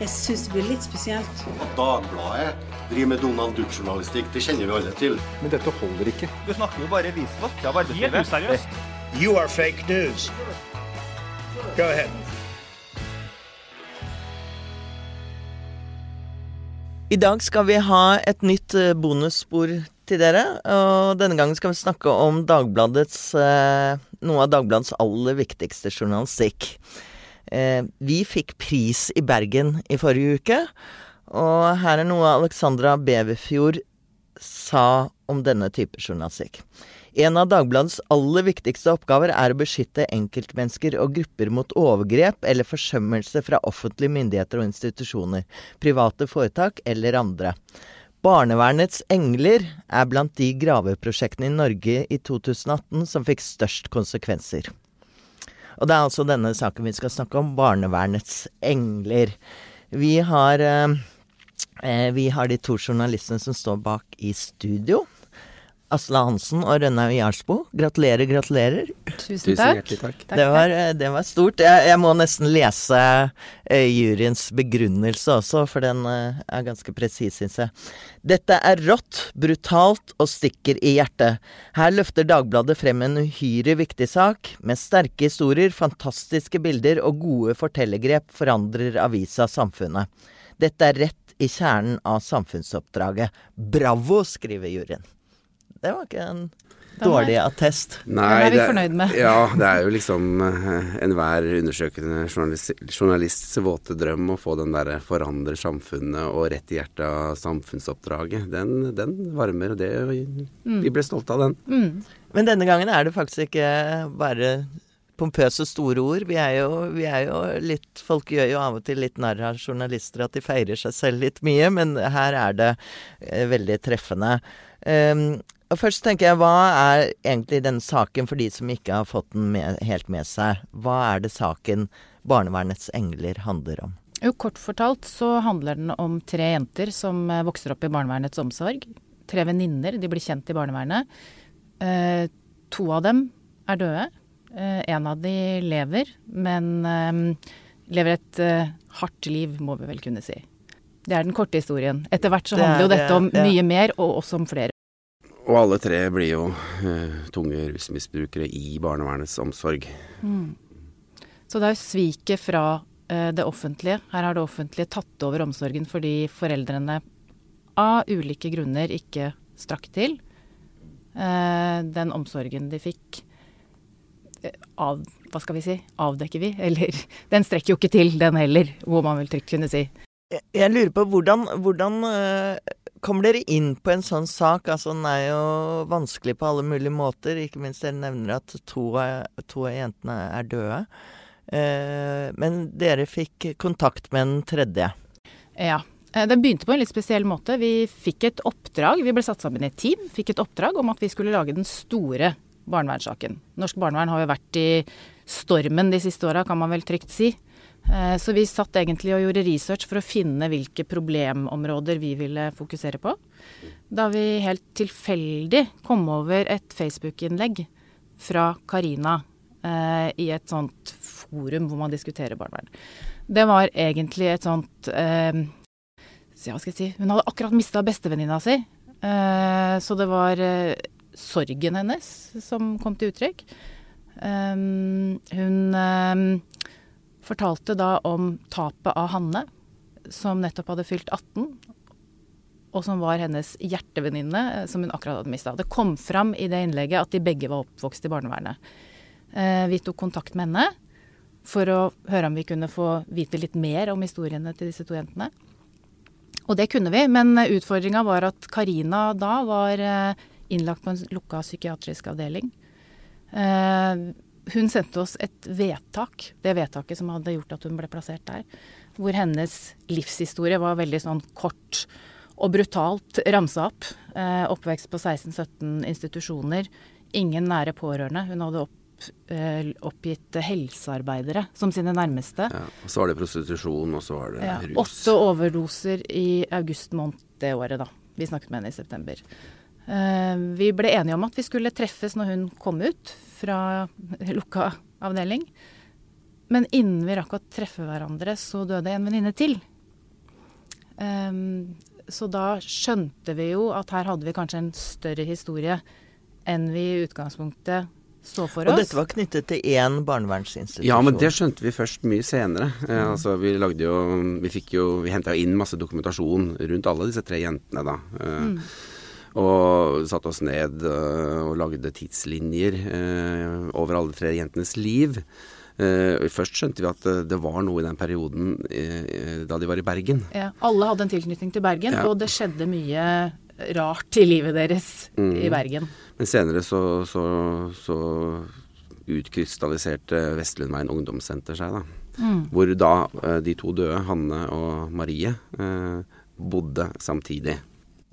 Jeg syns det blir litt spesielt. At Dagbladet driver med Donald Duck-journalistikk, det kjenner vi alle til. Men dette holder ikke. Du snakker jo bare visvask av arbeidslivet. useriøst. You are fake news. Go ahead. I dag skal vi ha et nytt eh, bonusspor til dere. Og denne gangen skal vi snakke om Dagbladets eh, noe av Dagbladets aller viktigste journalistikk. Eh, vi fikk pris i Bergen i forrige uke, og her er noe Alexandra Beverfjord sa om denne type journalistikk. En av Dagbladets aller viktigste oppgaver er å beskytte enkeltmennesker og grupper mot overgrep eller forsømmelse fra offentlige myndigheter og institusjoner, private foretak eller andre. Barnevernets engler er blant de graveprosjektene i Norge i 2018 som fikk størst konsekvenser. Og det er altså denne saken vi skal snakke om, Barnevernets engler. Vi har, eh, eh, vi har de to journalistene som står bak i studio. Asle Hansen og Rønnaug Jarlsbo. Gratulerer, gratulerer. Tusen Tusen takk. takk. Takk, Det var, eh, det var stort. Jeg, jeg må nesten lese eh, juryens begrunnelse også, for den eh, er ganske presis, syns jeg. Dette er rått, brutalt og stikker i hjertet. Her løfter Dagbladet frem en uhyre viktig sak. Med sterke historier, fantastiske bilder og gode fortellergrep forandrer avisa samfunnet. Dette er rett i kjernen av samfunnsoppdraget. Bravo, skriver juryen. Det var ikke en dårlig attest. dårlig attest. er vi fornøyd med. Ja, det er jo liksom eh, enhver undersøkende journalist, journalists våte drøm å få den derre forandre samfunnet og rett i hjertet av samfunnsoppdraget. Den, den varmer, og det Vi ble stolte av den. Mm. Men denne gangen er det faktisk ikke bare pompøse store ord. Vi er jo, vi er jo litt Folk gjør jo av og til litt narr av journalister at de feirer seg selv litt mye, men her er det eh, veldig treffende. Um, og først tenker jeg, hva er egentlig denne saken for de som ikke har fått den med, helt med seg? Hva er det saken Barnevernets engler handler om? Jo, kort fortalt så handler den om tre jenter som eh, vokser opp i barnevernets omsorg. Tre venninner, de blir kjent i barnevernet. Eh, to av dem er døde. Eh, en av de lever, men eh, lever et eh, hardt liv, må vi vel kunne si. Det er den korte historien. Etter hvert så Det er handler jo dette om ja. mye mer, og også om flere. Og alle tre blir jo eh, tunge rusmisbrukere i barnevernets omsorg. Så det er jo sviket fra eh, det offentlige. Her har det offentlige tatt over omsorgen fordi foreldrene av ulike grunner ikke strakk til. Eh, den omsorgen de fikk eh, av Hva skal vi si? Avdekker vi? Eller den strekker jo ikke til, den heller, hvor man vil trygt kunne si. Jeg, jeg lurer på hvordan, hvordan eh, kommer dere inn på en sånn sak? Altså, den er jo vanskelig på alle mulige måter. Ikke minst dere nevner at to av, to av jentene er døde. Eh, men dere fikk kontakt med den tredje. Ja. Det Den begynte på en litt spesiell måte. Vi fikk et oppdrag, vi ble satt sammen i et team, fikk et oppdrag om at vi skulle lage den store barnevernssaken. Norsk barnevern har jo vært i stormen de siste åra, kan man vel trygt si. Eh, Så vi satt egentlig og gjorde research for å finne hvilke problemområder vi ville fokusere på. Da vi helt tilfeldig kom over et Facebook-innlegg fra Karina eh, i et sånt forum hvor man diskuterer barnevern. Det var egentlig et sånt eh, hva skal jeg si Hun hadde akkurat mista bestevenninna si. Eh, så det var eh, sorgen hennes som kom til uttrykk. Eh, hun fortalte da om tapet av Hanne, som nettopp hadde fylt 18. Og som var hennes hjertevenninne, eh, som hun akkurat hadde mista. Det kom fram i det innlegget at de begge var oppvokst i barnevernet. Eh, vi tok kontakt med henne for å høre om vi kunne få vite litt mer om historiene til disse to jentene. Og det kunne vi, men utfordringa var at Karina da var eh, innlagt på en lukka psykiatrisk avdeling. Hun sendte oss et vedtak, det vedtaket som hadde gjort at hun ble plassert der. Hvor hennes livshistorie var veldig sånn kort og brutalt ramsa opp. Eh, Oppvekst på 16-17 institusjoner. Ingen nære pårørende. Hun hadde opp, eh, oppgitt helsearbeidere som sine nærmeste. Ja, og så var det prostitusjon, og så var det Ja, rus. åtte overdoser i august måned det året, da. Vi snakket med henne i september. Eh, vi ble enige om at vi skulle treffes når hun kom ut fra lukka avdeling. Men innen vi rakk å treffe hverandre, så døde en venninne til. Ehm, så da skjønte vi jo at her hadde vi kanskje en større historie enn vi i utgangspunktet så for Og oss. dette var knyttet til én barnevernsinstitusjon. Ja, men det skjønte vi først mye senere. Eh, altså, vi lagde jo Vi fikk jo Vi henta inn masse dokumentasjon rundt alle disse tre jentene, da. Eh, Og satte oss ned eh, og lagde tidslinjer eh, over alle tre jentenes liv. Uh, først skjønte vi at det var noe i den perioden uh, da de var i Bergen. Ja, alle hadde en tilknytning til Bergen, Ja. og det skjedde mye rart i livet deres i Bergen. Men senere så, så, så utkrystalliserte Vestlundveien ungdomssenter seg, da. Hvor da uh, de to døde, Hanne og Marie, bodde samtidig.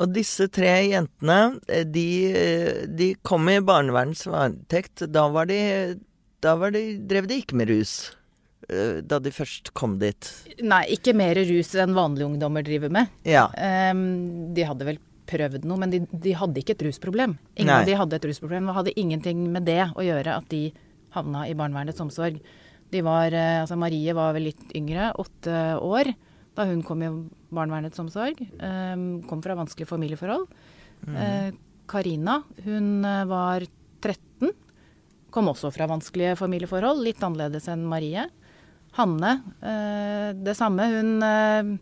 Og disse tre jentene, eh, de, eh, de kom i barnevernets varetekt. Da var de Da var de, drev de ikke med rus. eh, Da de først kom dit. Nei, ikke mer rus enn vanlige ungdommer driver med. Ja. Um, de hadde vel prøvd noe, men de, de hadde ikke et rusproblem. Ingen Nei. av de hadde et rusproblem, Det hadde ingenting med det å gjøre at de havna i barnevernets omsorg. De var, altså Marie var vel litt yngre, åtte år, da hun kom i barnevernets omsorg. Ehm, kom fra vanskelige familieforhold. Eh, Karina, hun eh, var 13. Kom også fra vanskelige familieforhold, litt annerledes enn Marie. Hanne, eh, det samme. Hun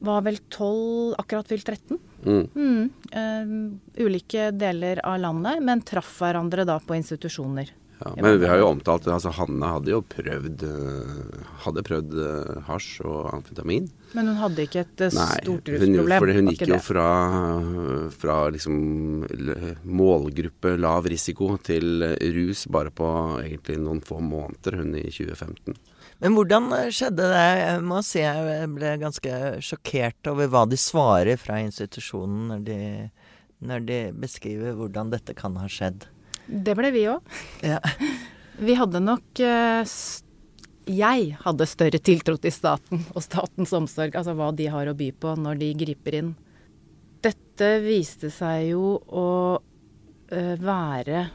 var vel 12, akkurat fylt 13. Mm. Mm, eh, ulike deler av landet, men traff hverandre da på institusjoner. Ja, men vi har jo omtalt altså Hanne hadde jo prøvd eh, Hadde prøvd eh, hasj og amfetamin. Men hun hadde ikke et eh, stort rusproblem? Nei, for hun gikk jo fra, fra liksom målgruppe lav risiko til rus bare på egentlig noen få måneder, hun i 2015. Men hvordan skjedde det? Jeg må si jeg ble ganske sjokkert over hva de svarer fra institusjonen når de, når de beskriver hvordan dette kan ha skjedd. Det ble vi òg. Ja. Vi hadde nok eh, Jeg hadde større tiltro til staten og statens omsorg, altså hva de har å by på når de griper inn. Dette viste seg jo å eh, være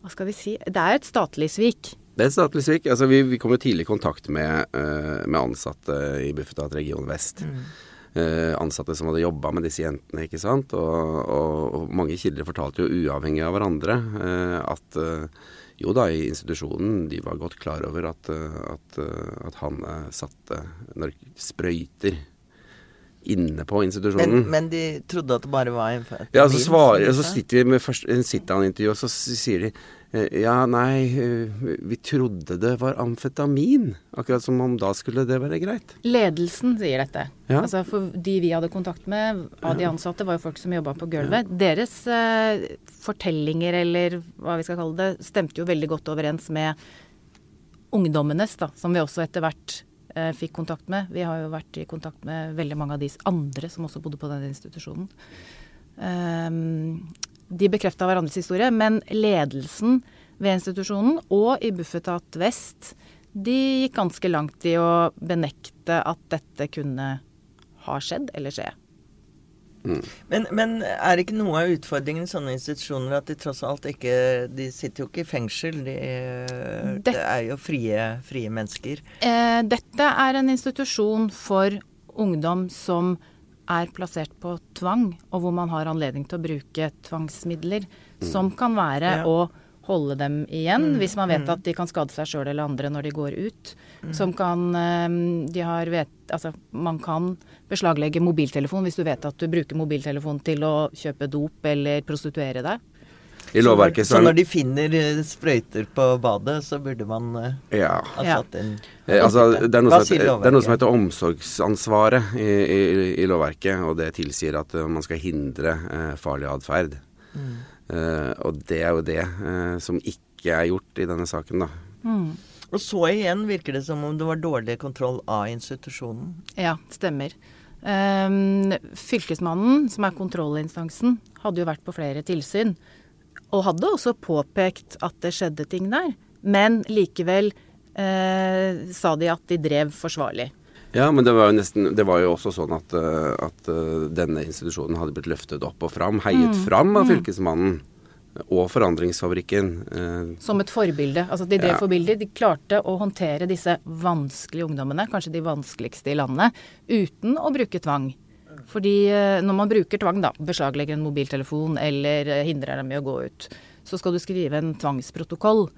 Hva skal vi si Det er et statlig svik. Det er et statlig svik. Altså, vi, vi kom jo tidlig i kontakt med, eh, med ansatte i Bufetat region vest. Eh, ansatte som hadde jobba med disse jentene, ikke sant. Og, og, og mange kilder fortalte jo uavhengig av hverandre eh, at eh, jo da, i institusjonen de var godt klar over at, eh, at, eh, at han eh, satte sprøyter inne på institusjonen. Men, men de trodde at det bare var en Ja, så svarer, så sitter vi med først, en sit-down-intervju, og så sier de eh, ja, nei, eh, vi trodde det var amfetamin. Akkurat som om da skulle det være greit. Ledelsen sier dette. Ja. Altså for de vi hadde kontakt med av de ansatte, var jo folk som jobba på gulvet. Deres eh, fortellinger, eller hva vi skal kalle det, stemte jo veldig godt overens med ungdommenes, da, som vi også etter hvert fikk kontakt med. Vi har jo vært i kontakt med veldig mange av de andre som også bodde på denne institusjonen. Ehm, de bekrefta hverandres historie, men ledelsen ved institusjonen og i Bufetat Vest de gikk ganske langt i å benekte at dette kunne ha skjedd eller skje. Men, men er ikke noe av utfordringen i sånne institusjoner at de tross alt ikke De sitter jo ikke i fengsel. De, Det- det er jo frie, frie mennesker. Eh, dette er en institusjon for ungdom som er plassert på tvang, og hvor man har anledning til å bruke tvangsmidler, som kan være Ja. å holde dem igjen hvis man vet at de kan skade seg sjøl eller andre når de går ut. Som kan eh, De har vet Altså, man kan beslaglegge mobiltelefon hvis du vet at du bruker mobiltelefon til å kjøpe dop eller prostituere deg. I lovverket så, så når de finner eh, sprøyter på badet, så burde man eh, ja. ha satt inn ja. altså, det, er noe som heter, det er noe som heter omsorgsansvaret i, i, i lovverket, og det tilsier at eh, man skal hindre eh, farlig atferd. Eh, og det er jo det eh, som ikke er gjort i denne saken, da. Og så igjen virker det som om det var dårlig kontroll av institusjonen. Ja, stemmer. Um, fylkesmannen, som er kontrollinstansen, hadde jo vært på flere tilsyn. Og hadde også påpekt at det skjedde ting der. Men likevel eh, sa de at de drev forsvarlig. Ja, men det var jo nesten Det var jo også sånn at, eh, at eh, denne institusjonen hadde blitt løftet opp og fram, heiet fram av fylkesmannen. og Forandringsfabrikken. Eh, Som et forbilde. Altså de drev Ja. forbilder. De klarte å håndtere disse vanskelige ungdommene, kanskje de vanskeligste i landet, uten å bruke tvang. Fordi når man bruker tvang, da, beslaglegger en mobiltelefon eller hindrer dem i å gå ut, så skal du skrive en tvangsprotokoll.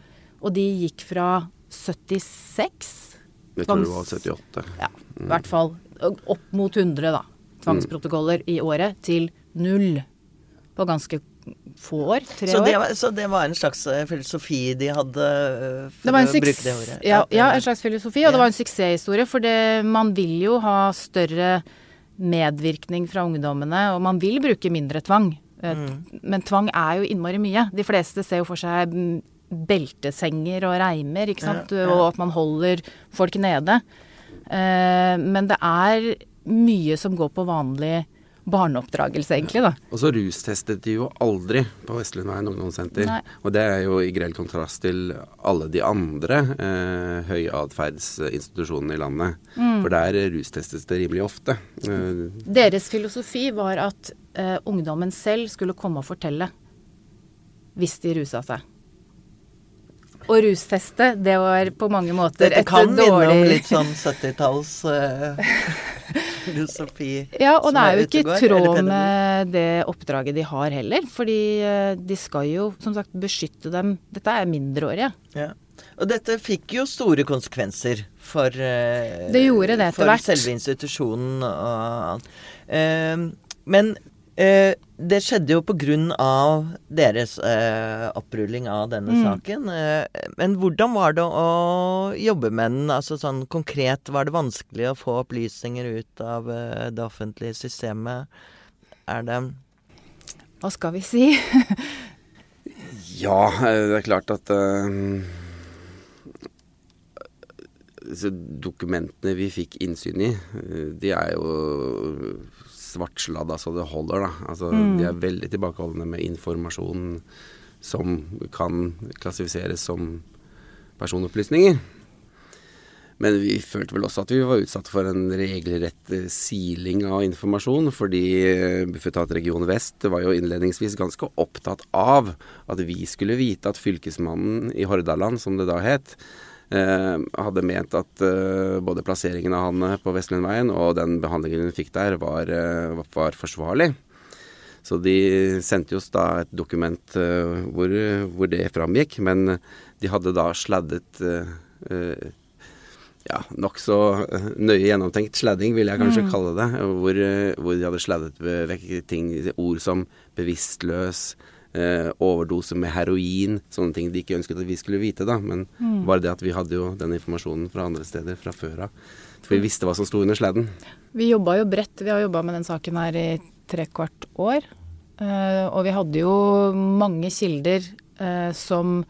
Og de gikk fra 76 jeg tror det var 78. ja, i hvert fall opp mot 100 da, tvangsprotokoller i året til null på ganske få år. Tre Så år. det, var, så det var en slags eh, filosofi de hadde eh, for Det var en å bruke det ordet? Ja, ja, en slags filosofi, og Ja. det var en suksesshistorie. For det, man vil jo ha større medvirkning fra ungdommene, og man vil bruke mindre tvang. Eh, Mm. Men tvang er jo innmari mye. De fleste ser jo for seg mm, beltesenger og reimer, ikke sant. Ja, ja. Og at man holder folk nede. Eh, Men det er mye som går på vanlig barneoppdragelse, egentlig, da. Og så rustestet de jo aldri på Vestlundveien ungdomssenter. Nei. Og det er jo i grell kontrast til alle de andre eh, høyatferdsinstitusjonene i landet. Mm. For der rustestes det rimelig ofte. Eh, Deres filosofi var at eh, ungdommen selv skulle komme og fortelle hvis de rusa seg. Å rusteste, det var på mange måter Dette et kan minne om litt sånn 70-talls eh, filosofi. Ja, og det er jo ikke i tråd med det oppdraget de har heller. Fordi eh, de skal jo som sagt beskytte dem Dette er mindreårige. Ja. Og dette fikk jo store konsekvenser for uh, Det det For selve institusjonen og alt. Uh, men eh, det skjedde jo av deres eh, opprulling av denne Mm. saken. Eh, men hvordan var det å jobbe med den? Altså sånn konkret, var det vanskelig å få opplysninger ut av eh, det offentlige systemet? Er det Hva skal vi si? Ja, eh, det er klart at eh, dokumentene vi fikk innsyn i, eh, de er jo svartsladda så det holder, da. Altså, De er veldig tilbakeholdne med informasjon som kan klassifiseres som personopplysninger. Men vi følte vel også at vi var utsatt for en regelrett eh, siling av informasjon, fordi eh, Bufetat region vest var jo innledningsvis ganske opptatt av at vi skulle vite at fylkesmannen i Hordaland, som det da het, hadde ment at eh, både plasseringen av han på Vestlundveien og den behandlingen hun fikk der, var, eh, var forsvarlig. Så de sendte oss da et dokument eh, hvor, hvor det framgikk, men de hadde da sladdet eh, eh, ja, nokså eh, nøye gjennomtenkt sladding, vil jeg kanskje kalle det. Hvor, eh, hvor de hadde sladdet vekk ting, ord som bevisstløs, eh, overdose med heroin, sånne ting de ikke ønsket at vi skulle vite, da. Men bare det at vi hadde jo den informasjonen fra andre steder fra før av. For vi visste hva som sto under sladden. Vi jobba jo bredt. Vi har jobba med den saken her i tre kvart år. Eh, og vi hadde jo mange kilder eh, som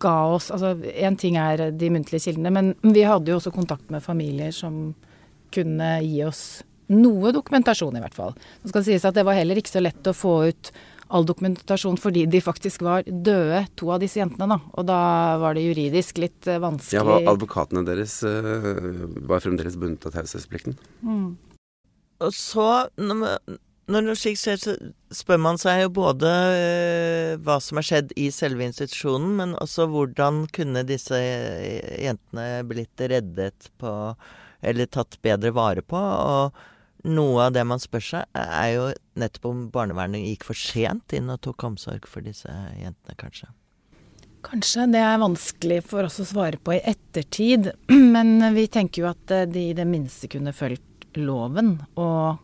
ga oss Altså én ting er de muntlige kildene, men vi hadde jo også kontakt med familier som kunne gi oss noe dokumentasjon, i hvert fall. Det skal sies at det var heller ikke så lett å få ut all dokumentasjon fordi de faktisk var døde, to av disse jentene, da. Og da var det juridisk litt eh, vanskelig. Ja, var advokatene deres eh, var fremdeles bundet av taushetsplikten. Og så, når, noe slikt skjer, så spør man seg jo både eh, hva som har skjedd i selve institusjonen, men også hvordan kunne disse jentene blitt reddet på Eller tatt bedre vare på. Og noe av det man spør seg, er jo nettopp om barnevernet gikk for sent inn og tok omsorg for disse jentene, kanskje. Kanskje det er vanskelig for oss å svare på i ettertid, men vi tenker jo at eh, de i det minste kunne fulgt loven. Og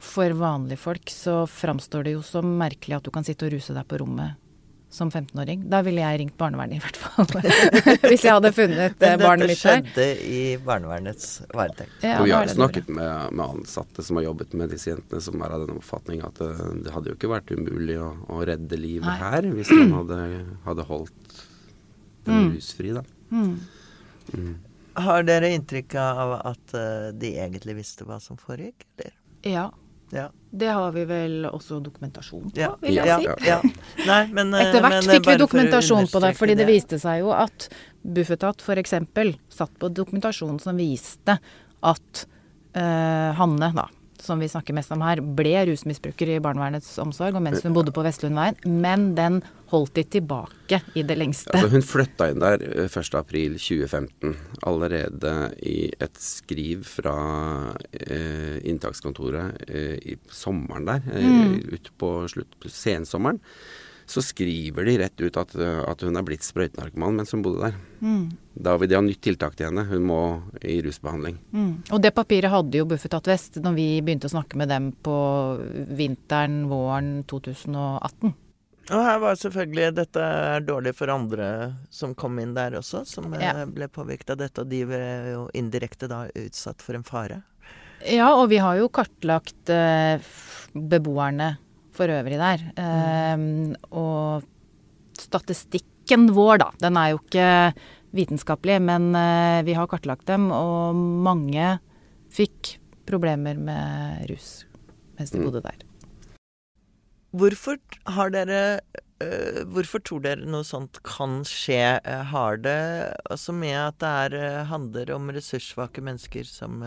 for vanlige folk så framstår det jo som merkelig at du kan sitte og ruse deg på rommet som 15-åring. Da ville jeg ringt barnevernet i hvert fall. Hvis jeg hadde funnet barnet mitt barnet dette skjedde i barnevernets varetekt. Ja, og vi har snakket med, med ansatte som har jobbet med disse jentene, som er av den oppfatning at det, det hadde jo ikke vært umulig å, å redde livet Nei. her hvis man hadde, hadde holdt dem Mm. rusfri, da. Mm. Har dere inntrykk av at eh, de egentlig visste hva som foregikk, eller? Ja. Ja. Det har vi vel også dokumentasjon på, Ja, vil jeg ja, si. ja. Nei, men, eh, Etter hvert men, eh, fikk vi dokumentasjon på det, fordi det viste seg jo at Bufetat f.eks. satt på dokumentasjon som viste at uh, Hanne, da, som vi snakker mest om her, ble rusmisbruker i barnevernets omsorg, og mens hun bodde på Vestlundveien. Men den holdt de tilbake i det lengste. Altså, hun flytta inn der 1.4.2015. Allerede i et skriv fra eh, inntakskontoret eh, i sommeren der, eh, Mm. ut på slutt på sensommeren, så skriver de rett ut at, at hun er blitt sprøytenarkoman mens hun bodde der. Mm. Da vil de ha nytt tiltak til henne. Hun må i rusbehandling. Mm. Og det papiret hadde jo Bufetat Vest når vi begynte å snakke med dem på vinteren, våren 2018. Og her var selvfølgelig Dette er dårlig for andre som kom inn der også, som eh, Ja. ble påvirket av dette. Og de ble jo indirekte da utsatt for en fare. Ja, og vi har jo kartlagt eh, beboerne for øvrig der. Eh, og statistikken vår, da, den er jo ikke vitenskapelig, men uh, vi har kartlagt dem, og mange fikk problemer med rus mens de Mm. bodde der. Hvorfor har dere uh, Hvorfor tror dere noe sånt kan skje? Uh, Har det altså med at det er, handler om ressurssvake mennesker som,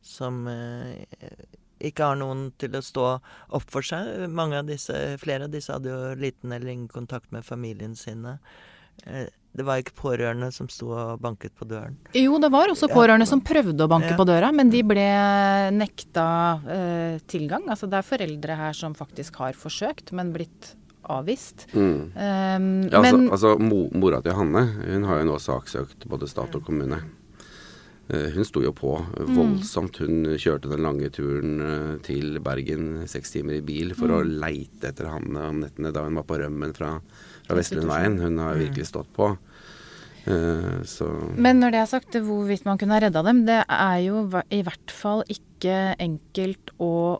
som ikke har noen til å stå opp for seg? Mange av disse, flere av disse hadde jo liten eller ingen kontakt med familien sine. Eh, Det var ikke pårørende som sto og banket på døren. Jo, det var også pårørende som prøvde å banke Ja. på døra, men de ble nekta eh, tilgang. Altså det er foreldre her som faktisk har forsøkt, men blitt avvist. Mm. Um, Ja, altså, men altså mo, Mora til Hanne hun har jo nå saksøkt både stat og kommune. Eh, Hun sto jo på eh, Mm. voldsomt. Hun kjørte den lange turen eh, til Bergen seks timer i bil for å Mm. leite etter Hanne om nettene da hun var på rømmen fra, fra Vestlundveien. Hun har virkelig stått på. Eh, Så Men når det er sagt, hvorvidt man kunne ha redda dem, det er jo i hvert fall ikke enkelt å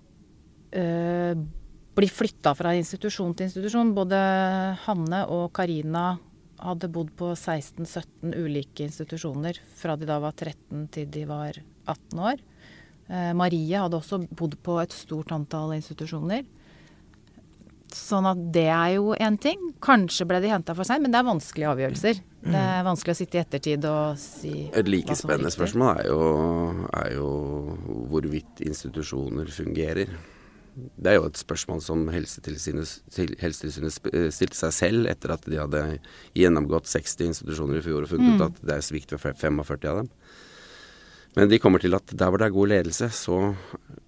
øh, bli flytta fra institusjon til institusjon. Både Hanne og Karina hadde bodd på 16-17 ulike institusjoner fra de da var 13 til de var 18 år. Eh, Marie hadde også bodd på et stort antall institusjoner. Sånn at det er jo en ting. Kanskje ble de henta for seint, men det er vanskelige avgjørelser. Det er vanskelig å sitte i ettertid og si et like hva som spennende spørsmål er jo, er jo hvorvidt institusjoner fungerer. Det er jo et spørsmål som Helsetilsynet, eh, stilte seg selv etter at de hadde gjennomgått 60 institusjoner i fjor og funnet Mm. at det er svikt ved 45 av dem. Men de kommer til at der hvor det er god ledelse, så,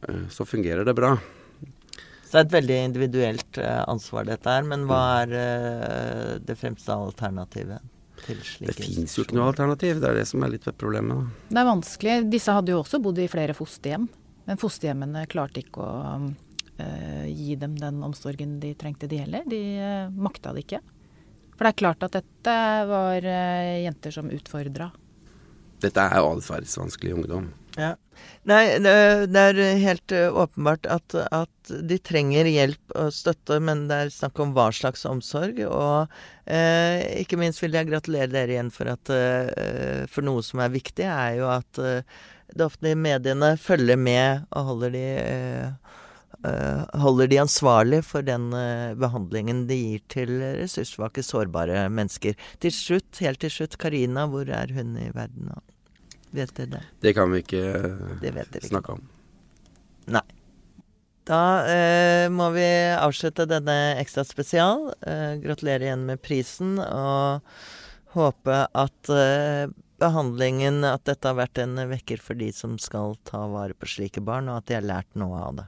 eh, så fungerer det bra. Så det er et veldig individuelt eh, ansvar dette her, men hva er eh, det fremste alternativet til slike Det fins jo ikke noe alternativ. Det er det som er litt av problemet. Da. Det er vanskelig. Disse hadde jo også bodd i flere fosterhjem, men fosterhjemmene klarte ikke å gi dem den omsorgen de trengte de heller. De øh, makta det ikke. For det er klart at dette var øh, jenter som utfordra. Dette er atferdsvanskelig ungdom. Ja. Nei, det, det er helt eh, åpenbart at, at de trenger hjelp og støtte, men det er snakk om hva slags omsorg. Og eh, ikke minst vil jeg gratulere dere igjen for at eh, For noe som er viktig, er jo at eh, ofte offentlige mediene følger med og holder de eh, eh, holder de ansvarlig for den eh, behandlingen de gir til ressurssvake, sårbare mennesker. Til slutt, helt til slutt, Karina, hvor er hun i verden? Vet dere det? Det kan vi ikke eh, Det ikke. snakke om. Nei. Da eh, må vi avslutte denne ekstra spesial. Eh, gratulerer igjen med prisen, og håpe at eh, behandlingen At dette har vært en vekker for de som skal ta vare på slike barn, og at de har lært noe av det.